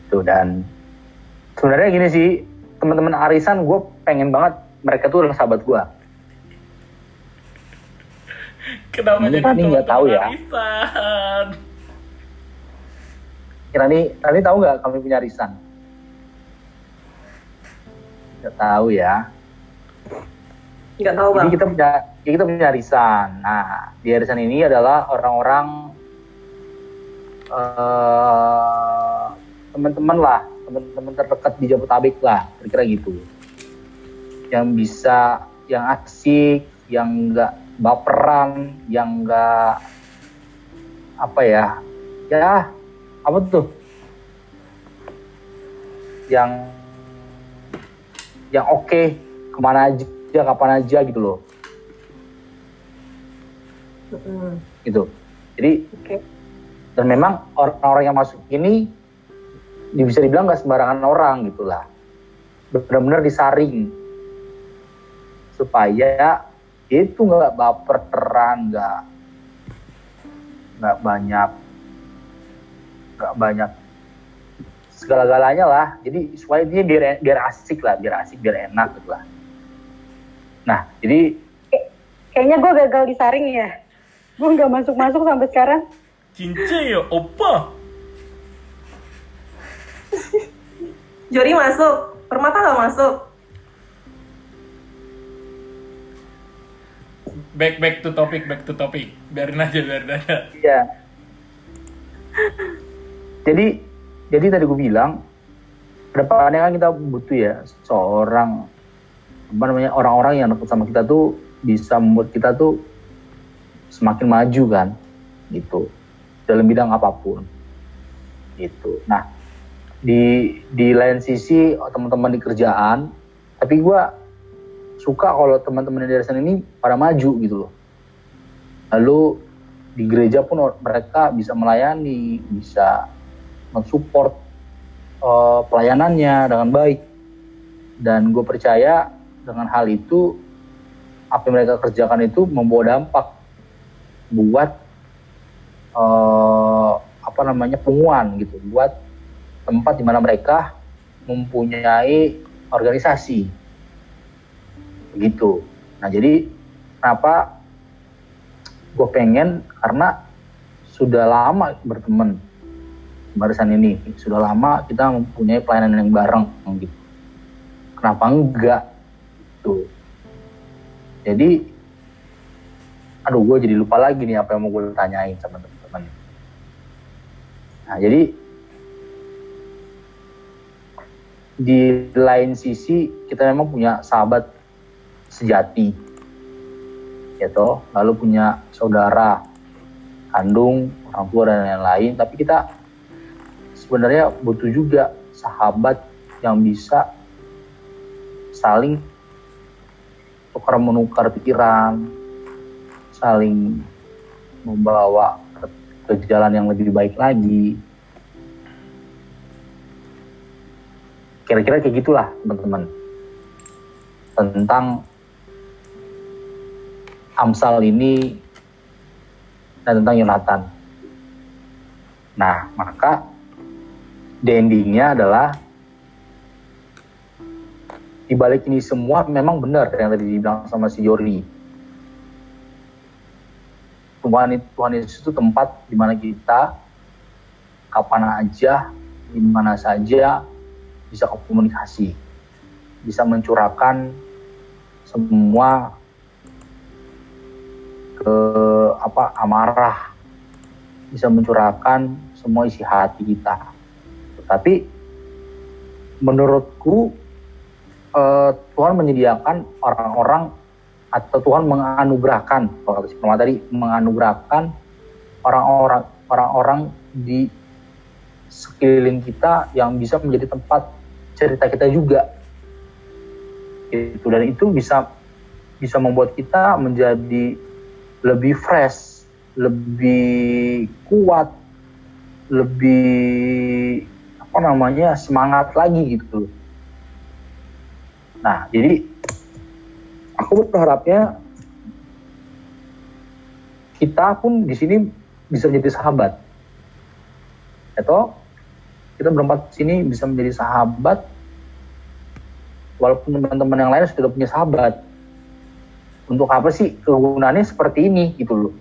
itu dan sebenarnya gini sih teman-teman arisan gue pengen banget mereka tuh adalah sahabat gue Kenapa Ini jadi tadi nggak tahu ya. arisan? Rani, Rani tahu nggak kami punya arisan? Nggak tahu ya. Nggak tahu bang. Jadi kita punya, ya kita punya arisan. Nah, di arisan ini adalah orang-orang eh, teman-teman lah, teman-teman terdekat di Jabotabek lah, kira-kira gitu. Yang bisa, yang asik, yang nggak baperan, yang nggak apa ya, ya apa tuh? Yang yang oke ke mana aja kapan aja gitu loh. Mm-mm. gitu. Jadi Oke. dan memang orang-orang yang masuk ini ya bisa dibilang nggak sembarangan orang gitulah benar-benar disaring. Supaya itu nggak baperan nggak nggak banyak nggak banyak segala-galanya lah. Jadi supaya dia biar biar asik lah biar asik biar enak gitu lah nah jadi Kayaknya gue gagal disaring ya. Gue nggak masuk-masuk sampai sekarang. Cince ya, opa. Jori masuk, Permata nggak masuk. Back back to topic, back to topic. Biarin aja, biarin aja. Iya. Jadi jadi tadi gue bilang depannya kan kita butuh ya seorang apa namanya orang-orang yang dekat sama kita tuh bisa membuat kita tuh semakin maju kan gitu dalam bidang apa pun gitu. Nah di di lain sisi teman-teman di kerjaan tapi gue suka kalau teman-teman di sana ini pada maju gitu loh lalu di gereja pun mereka bisa melayani, bisa mensupport eh, pelayanannya dengan baik. Dan gue percaya dengan hal itu apa yang mereka kerjakan itu membawa dampak buat eh, apa namanya penguan gitu, buat tempat di mana mereka mempunyai organisasi, begitu. Nah jadi kenapa gue pengen karena sudah lama berteman barisan ini. Sudah lama kita mempunyai pelayanan yang bareng gitu. Kenapa enggak tuh jadi aduh gue jadi lupa lagi nih apa yang mau gue tanyain sama teman-teman nah jadi di lain sisi kita memang punya sahabat sejati gitu lalu punya saudara kandung orang tua dan lain-lain tapi kita sebenarnya butuh juga sahabat yang bisa saling tukar menukar pikiran, saling membawa ke, ke jalan yang lebih baik lagi. Kira-kira kayak gitulah teman-teman tentang Amsal ini dan tentang Yonatan. Nah, maka the endingnya adalah di balik ini semua memang benar yang tadi dibilang sama si Yori. Tuhan, Tuhan Yesus itu tempat di mana kita kapan aja, di mana saja bisa komunikasi, bisa mencurahkan semua ke apa amarah bisa mencurahkan semua isi hati kita. Tetapi menurutku eh, Tuhan menyediakan orang-orang atau Tuhan menganugerahkan kalau kata si tadi menganugerahkan orang-orang orang-orang di sekeliling kita yang bisa menjadi tempat cerita kita juga. Itu dan itu bisa bisa membuat kita menjadi lebih fresh, lebih kuat, lebih apa namanya semangat lagi gitu. Nah, jadi aku berharapnya kita pun di sini bisa menjadi sahabat. Atau kita berempat sini bisa menjadi sahabat walaupun teman-teman yang lain sudah punya sahabat untuk apa sih kegunaannya seperti ini gitu loh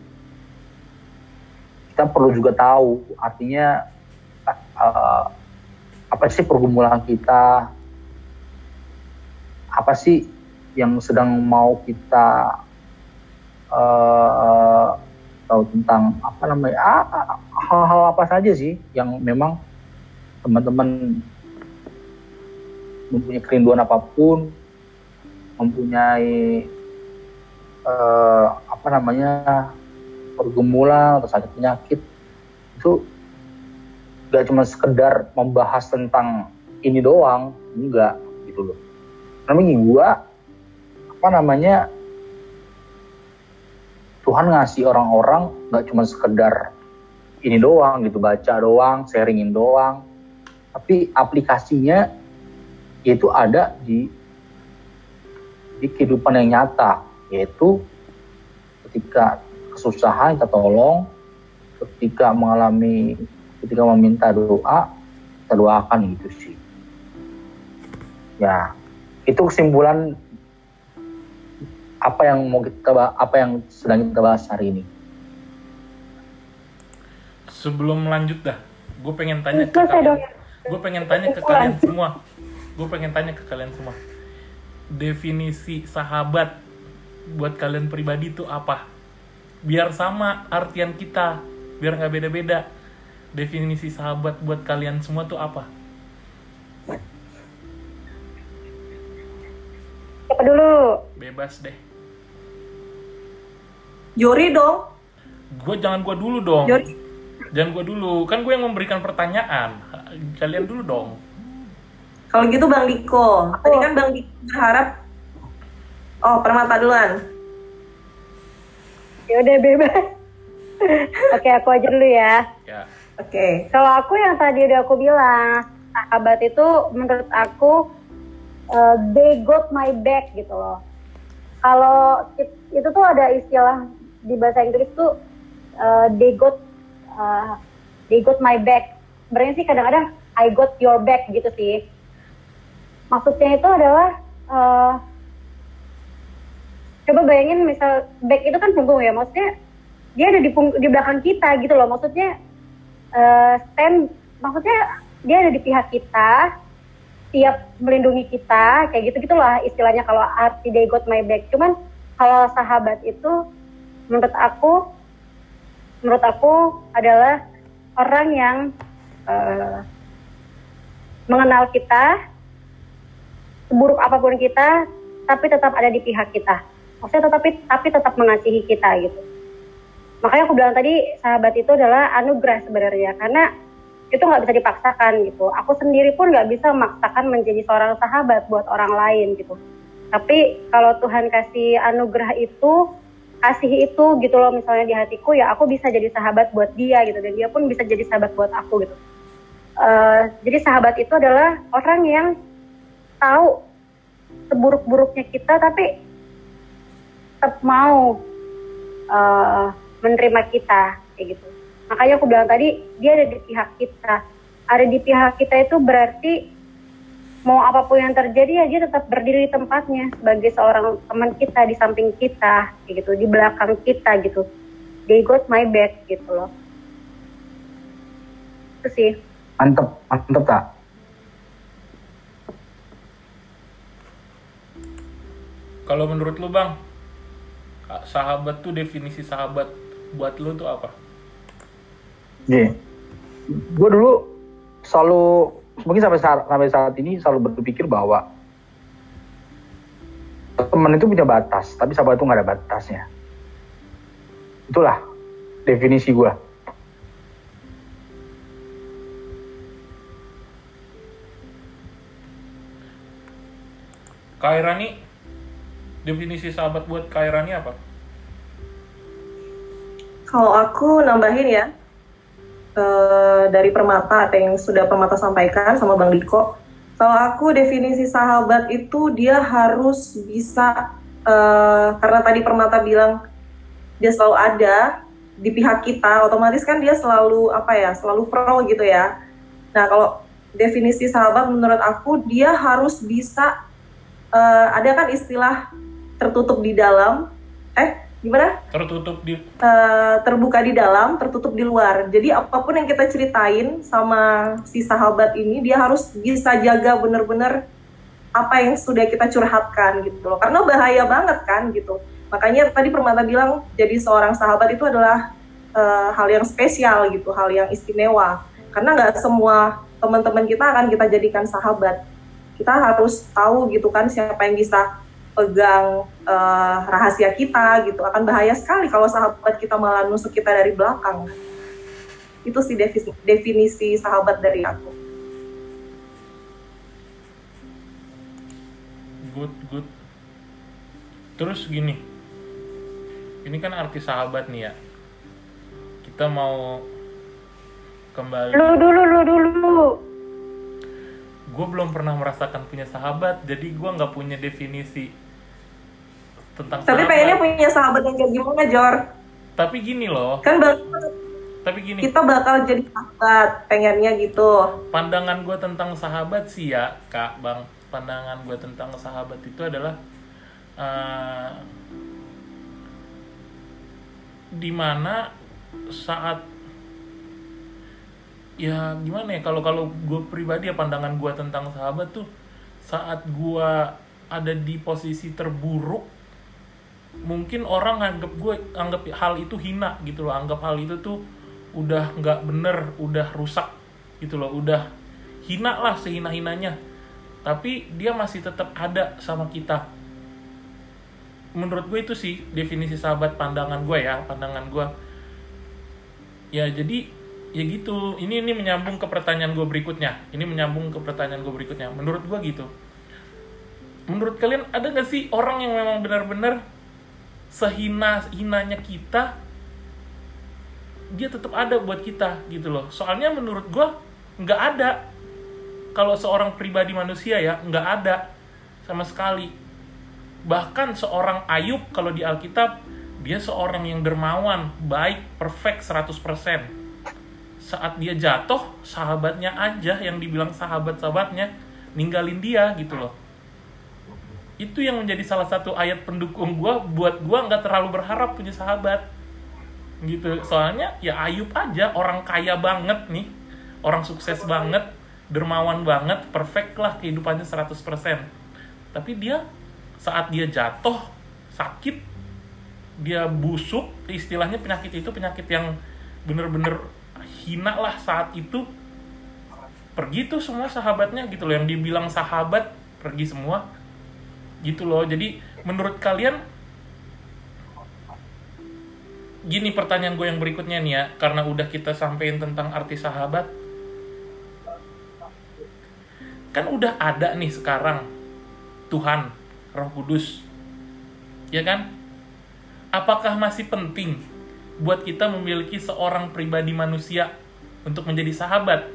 kita perlu juga tahu artinya uh, apa sih pergumulan kita apa sih yang sedang mau kita uh, tahu tentang apa namanya hal-hal apa saja sih yang memang teman-teman mempunyai kerinduan apa pun mempunyai uh, apa namanya pergumulan atau sakit penyakit itu gak cuma sekedar membahas tentang ini doang enggak gitu loh namanya gua apa namanya Tuhan ngasih orang-orang nggak cuma sekedar ini doang gitu baca doang sharingin doang tapi aplikasinya itu ada di di kehidupan yang nyata yaitu ketika kesusahan kita tolong, ketika mengalami, ketika meminta doa, kita doakan gitu sih. Ya, itu kesimpulan apa yang mau kita apa yang sedang kita bahas hari ini. Sebelum lanjut dah, gue pengen tanya ke kalian. Gue pengen tanya ke kalian semua. Gue pengen tanya ke kalian semua. Definisi sahabat buat kalian pribadi itu apa biar sama artian kita biar nggak beda-beda definisi sahabat buat kalian semua tuh apa siapa dulu bebas deh Yori dong gue jangan gue dulu dong Yori. jangan gue dulu kan gue yang memberikan pertanyaan kalian dulu dong kalau gitu Bang Diko tadi kan Bang Diko berharap Oh, permata duluan. Ya udah bebas. Oke, aku aja dulu ya. ya Oke. Okay. Kalau aku yang tadi udah aku bilang, sahabat itu menurut aku uh, they got my back gitu loh. Kalau itu tuh ada istilah di bahasa Inggris tuh uh, they got uh, they got my back. Sebenarnya sih kadang-kadang I got your back gitu sih. Maksudnya itu adalah uh, coba bayangin misal back itu kan punggung ya maksudnya dia ada di di belakang kita gitu loh maksudnya uh, stand maksudnya dia ada di pihak kita siap melindungi kita kayak gitu gitulah istilahnya kalau arti they got my back. Cuman kalau sahabat itu menurut aku menurut aku adalah orang yang uh, mengenal kita seburuk apa pun kita tapi tetap ada di pihak kita. Maksudnya tetapi tapi tetap mengasihi kita gitu. Makanya aku bilang tadi sahabat itu adalah anugerah sebenarnya. Karena itu nggak bisa dipaksakan gitu. Aku sendiri pun nggak bisa memaksakan menjadi seorang sahabat buat orang lain gitu. Tapi kalau Tuhan kasih anugerah itu kasih itu gitu loh misalnya di hatiku ya aku bisa jadi sahabat buat dia gitu. Dan dia pun bisa jadi sahabat buat aku gitu. Uh, jadi sahabat itu adalah orang yang tahu seburuk-buruknya kita tapi tetap mau uh, menerima kita kayak gitu makanya aku bilang tadi dia ada di pihak kita. Ada di pihak kita itu berarti mau apa pun yang terjadi ya dia tetap berdiri di tempatnya sebagai seorang teman kita di samping kita gitu di belakang kita gitu. They got my back gitu loh. Itu sih. Mantep mantep tak kalau menurut lu bang sahabat tuh definisi sahabat buat lu tuh apa? Nih, gue dulu selalu mungkin sampai saat, sampai saat ini selalu berpikir bahwa teman itu punya batas, tapi sahabat itu nggak ada batasnya. Itulah definisi gue. Kairani, definisi sahabat buat Kairani apa? Kalau aku nambahin ya, uh, dari Permata apa yang sudah Permata sampaikan sama Bang Diko. Kalau aku definisi sahabat itu dia harus bisa uh, karena tadi Permata bilang dia selalu ada di pihak kita, otomatis kan dia selalu apa ya, selalu pro gitu ya. Nah kalau definisi sahabat menurut aku dia harus bisa uh, ada kan istilah tertutup di dalam, eh gimana? Tertutup di uh, terbuka di dalam, tertutup di luar. Jadi apa pun yang kita ceritain sama si sahabat ini dia harus bisa jaga bener-bener apa yang sudah kita curhatkan gitu loh. Karena bahaya banget kan gitu. Makanya tadi Permata bilang jadi seorang sahabat itu adalah uh, hal yang spesial gitu, hal yang istimewa. Karena nggak semua teman-teman kita akan kita jadikan sahabat. Kita harus tahu gitu kan siapa yang bisa pegang uh, rahasia kita gitu. Akan bahaya sekali kalau sahabat kita malah nusuk kita dari belakang. Itu sih definisi, definisi sahabat dari aku. Good good. Terus gini. Ini kan arti sahabat nih ya. Kita mau kembali. Lu dulu lu dulu. Gue belum pernah merasakan punya sahabat jadi gue nggak punya definisi tentang tapi sahabat. pengennya punya sahabat yang kayak gimana Jor? Tapi gini loh. Kan bakal tapi gini. kita bakal jadi sahabat pengennya gitu. Pandangan gue tentang sahabat sih ya kak bang. Pandangan gue tentang sahabat itu adalah uh, di mana saat ya gimana ya kalau kalau gue pribadi ya pandangan gue tentang sahabat tuh saat gue ada di posisi terburuk mungkin orang anggap gue anggap hal itu hina gitu loh. Anggap hal itu tuh udah nggak bener udah rusak gitu loh. Udah hina lah sehina hinanya tapi dia masih tetap ada sama kita. Menurut gue itu sih definisi sahabat pandangan gue ya pandangan gue ya jadi ya gitu. Ini ini menyambung ke pertanyaan gue berikutnya. Ini menyambung ke pertanyaan gue berikutnya. Menurut gue gitu. Menurut kalian ada gak sih orang yang memang benar-benar sehina hinanya kita dia tetap ada buat kita gitu loh. Soalnya menurut gue nggak ada. Kalau seorang pribadi manusia ya nggak ada sama sekali. Bahkan seorang Ayub kalau di Alkitab dia seorang yang dermawan baik perfect 100% saat dia jatuh sahabatnya aja yang dibilang sahabat-sahabatnya ninggalin dia gitu loh itu yang menjadi salah satu ayat pendukung gue buat gue nggak terlalu berharap punya sahabat. Gitu. Soalnya ya Ayub aja orang kaya banget nih. Orang sukses banget dermawan banget perfect lah kehidupannya 100% tapi dia saat dia jatuh sakit dia busuk istilahnya penyakit itu penyakit yang bener-bener hina lah saat itu. Pergi tuh semua sahabatnya gitu loh. Yang dibilang sahabat pergi semua gitu loh. Jadi menurut kalian gini pertanyaan gue yang berikutnya nih ya karena udah kita sampein tentang arti sahabat. Kan udah ada nih sekarang Tuhan Roh Kudus. Ya kan? Apakah masih penting buat kita memiliki seorang pribadi manusia untuk menjadi sahabat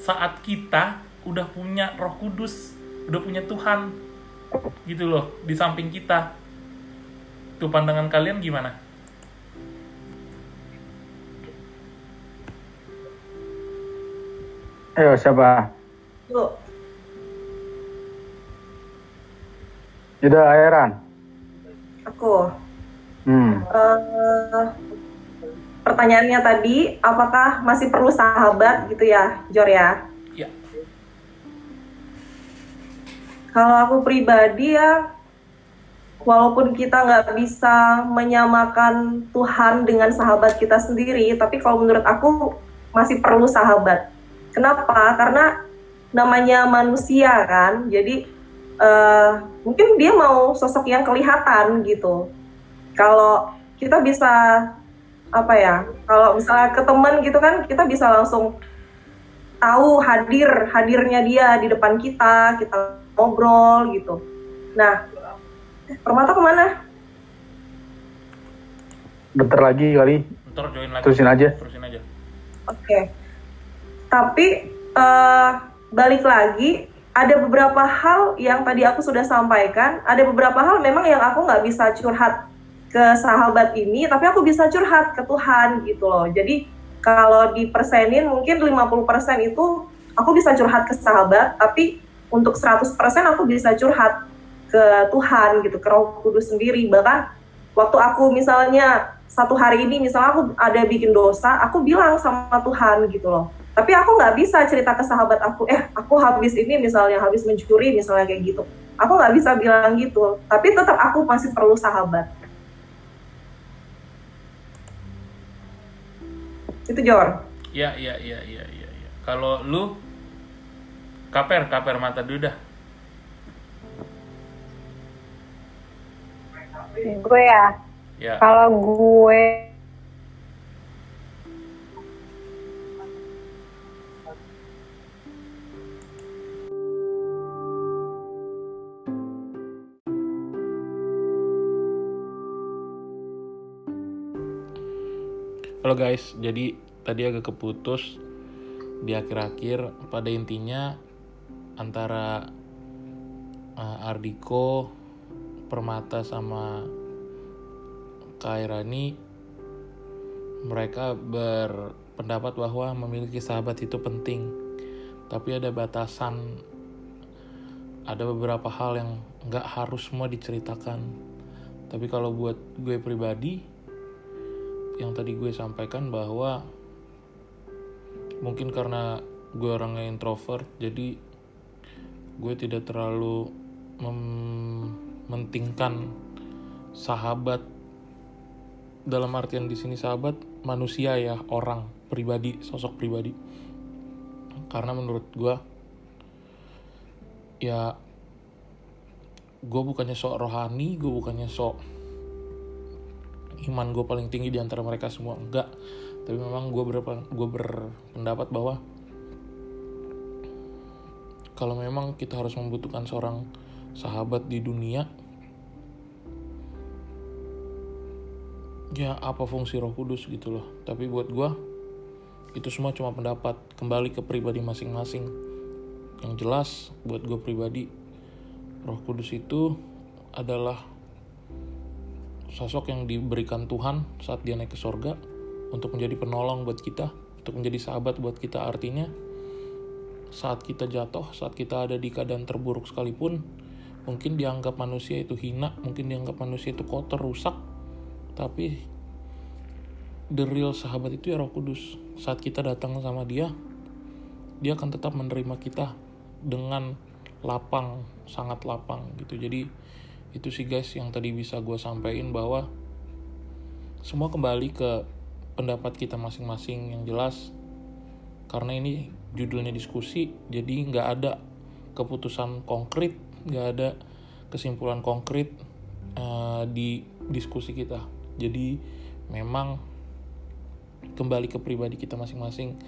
saat kita udah punya Roh Kudus udah punya Tuhan gitu loh di samping kita tuh pandangan kalian gimana Ayo siapa? Yuk, Yuda Airan. aku. Hmm. Eh, pertanyaannya tadi, apakah masih perlu sahabat gitu ya, Jor ya? Kalau aku pribadi ya, walaupun kita nggak bisa menyamakan Tuhan dengan sahabat kita sendiri, tapi kalau menurut aku masih perlu sahabat. Kenapa? Karena namanya manusia kan, jadi eh, mungkin dia mau sosok yang kelihatan gitu. Kalau kita bisa apa ya? Kalau misalnya ke teman gitu kan, kita bisa langsung tahu hadir hadirnya dia di depan kita, kita ngobrol gitu. Nah, eh, Permata ke mana? Bentar lagi kali. ntar join lagi Terusin aja. terusin aja Oke. Tapi eh, balik lagi, ada beberapa hal yang tadi aku sudah sampaikan. Ada beberapa hal memang yang aku nggak bisa curhat ke sahabat ini, tapi aku bisa curhat ke Tuhan gitu loh. Jadi kalau dipersenin mungkin 50% itu aku bisa curhat ke sahabat, tapi untuk 100% aku bisa curhat ke Tuhan gitu, ke Roh Kudus sendiri. Bahkan waktu aku misalnya satu hari ini misalnya aku ada bikin dosa, aku bilang sama Tuhan gitu loh. Tapi aku nggak bisa cerita ke sahabat aku, eh aku habis ini misalnya habis mencuri misalnya kayak gitu. Aku nggak bisa bilang gitu. Tapi tetap aku masih perlu sahabat. Itu Jor. ya ya ya ya ya, ya. kalau lu kaper kaper mata dulu dah. Gue ya, ya. Kalau gue Halo guys, jadi tadi agak keputus. Di akhir-akhir pada intinya antara uh, Ardiko, Permata sama Kairani mereka berpendapat bahwa memiliki sahabat itu penting. Tapi ada batasan ada beberapa hal yang nggak harus semua diceritakan. Tapi kalau buat gue pribadi, yang tadi gue sampaikan bahwa mungkin karena gue orangnya introvert jadi gue tidak terlalu mementingkan sahabat. Dalam artian di sini sahabat manusia ya orang pribadi sosok pribadi. Karena menurut gue ya gue bukannya sok rohani gue bukannya sok iman gue paling tinggi di antara mereka semua. Enggak. Tapi memang gue ber gue berpendapat bahwa kalau memang kita harus membutuhkan seorang sahabat di dunia ya apa fungsi roh kudus gitu loh tapi buat gue itu semua cuma pendapat kembali ke pribadi masing-masing yang jelas buat gue pribadi roh kudus itu adalah sosok yang diberikan Tuhan saat dia naik ke sorga untuk menjadi penolong buat kita, untuk menjadi sahabat buat kita. Artinya, saat kita jatuh, saat kita ada di keadaan terburuk sekalipun, mungkin dianggap manusia itu hina, mungkin dianggap manusia itu kotor, rusak, tapi the real sahabat itu ya Roh Kudus. Saat kita datang sama Dia, Dia akan tetap menerima kita dengan lapang, sangat lapang gitu. Jadi itu sih guys yang tadi bisa gue sampaikan bahwa semua kembali ke pendapat kita masing-masing yang jelas karena ini judulnya diskusi jadi nggak ada keputusan konkret nggak ada kesimpulan konkret uh, di diskusi kita. Jadi memang kembali ke pribadi kita masing-masing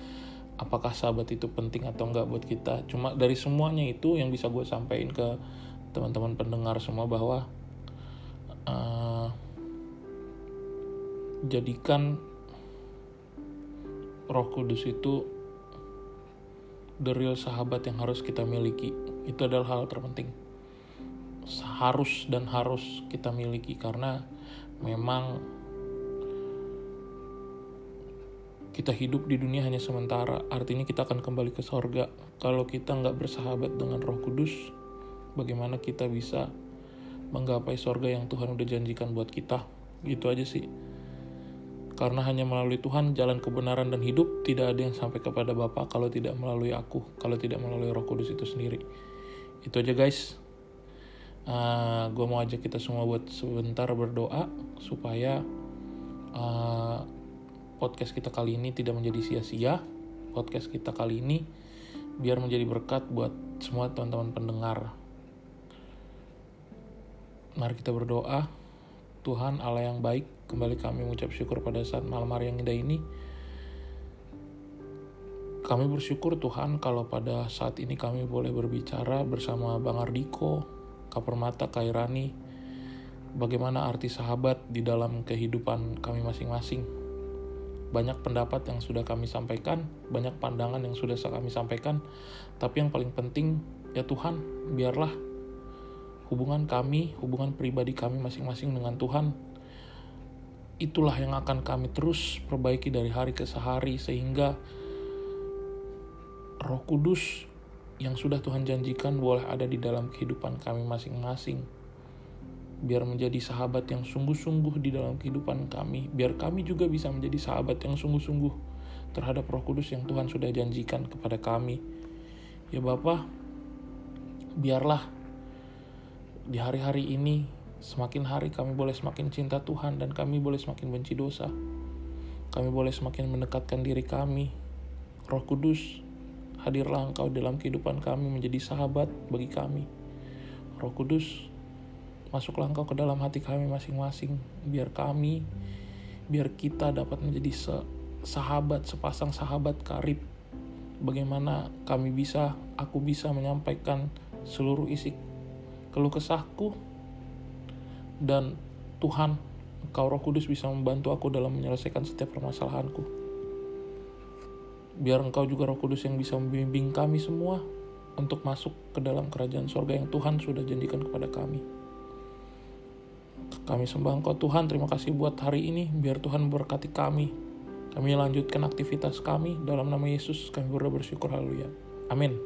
apakah sahabat itu penting atau enggak buat kita. Cuma dari semuanya itu yang bisa gue sampaikan ke teman-teman pendengar semua bahwa uh, jadikan Roh Kudus itu the real sahabat yang harus kita miliki. Itu adalah hal terpenting. Harus dan harus kita miliki karena memang kita hidup di dunia hanya sementara. Artinya kita akan kembali ke sorga. Kalau kita nggak bersahabat dengan roh kudus bagaimana kita bisa menggapai sorga yang Tuhan udah janjikan buat kita? Gitu aja sih karena hanya melalui Tuhan jalan kebenaran dan hidup tidak ada yang sampai kepada Bapa kalau tidak melalui aku kalau tidak melalui roh kudus itu sendiri. Itu aja guys. Uh, eh, gue mau ajak kita semua buat sebentar berdoa supaya uh, podcast kita kali ini tidak menjadi sia-sia. Podcast kita kali ini biar menjadi berkat buat semua teman-teman pendengar. Mari kita berdoa Tuhan Allah yang baik kembali kami mengucap syukur pada saat malam hari yang indah ini. Kami bersyukur Tuhan kalau pada saat ini kami boleh berbicara bersama Bang Ardiko, Kapermata Kairani. Bagaimana arti sahabat di dalam kehidupan kami masing-masing. Banyak pendapat yang sudah kami sampaikan, banyak pandangan yang sudah kami sampaikan, tapi yang paling penting ya Tuhan, biarlah hubungan kami, hubungan pribadi kami masing-masing dengan Tuhan itulah yang akan kami terus perbaiki dari hari ke hari sehingga Roh Kudus yang sudah Tuhan janjikan boleh ada di dalam kehidupan kami masing-masing. Biar menjadi sahabat yang sungguh-sungguh di dalam kehidupan kami. Biar kami juga bisa menjadi sahabat yang sungguh-sungguh terhadap roh kudus yang Tuhan sudah janjikan kepada kami. Ya Bapak, biarlah di hari-hari ini semakin hari kami boleh semakin cinta Tuhan dan kami boleh semakin benci dosa. Kami boleh semakin mendekatkan diri kami. Roh Kudus, hadirlah engkau dalam kehidupan kami menjadi sahabat bagi kami. Roh Kudus, masuklah engkau ke dalam hati kami masing-masing, biar kami, biar kita dapat menjadi sahabat, sepasang sahabat karib. Bagaimana kami bisa, aku bisa menyampaikan seluruh isi keluh kesahku, dan Tuhan, Engkau Roh Kudus bisa membantu aku dalam menyelesaikan setiap permasalahanku biar engkau juga roh kudus yang bisa membimbing kami semua untuk masuk ke dalam kerajaan sorga yang Tuhan sudah janjikan kepada kami. Kami sembah engkau Tuhan, terima kasih buat hari ini, biar Tuhan berkati kami. Kami lanjutkan aktivitas kami, dalam nama Yesus kami berdoa bersyukur, haleluya. Amin.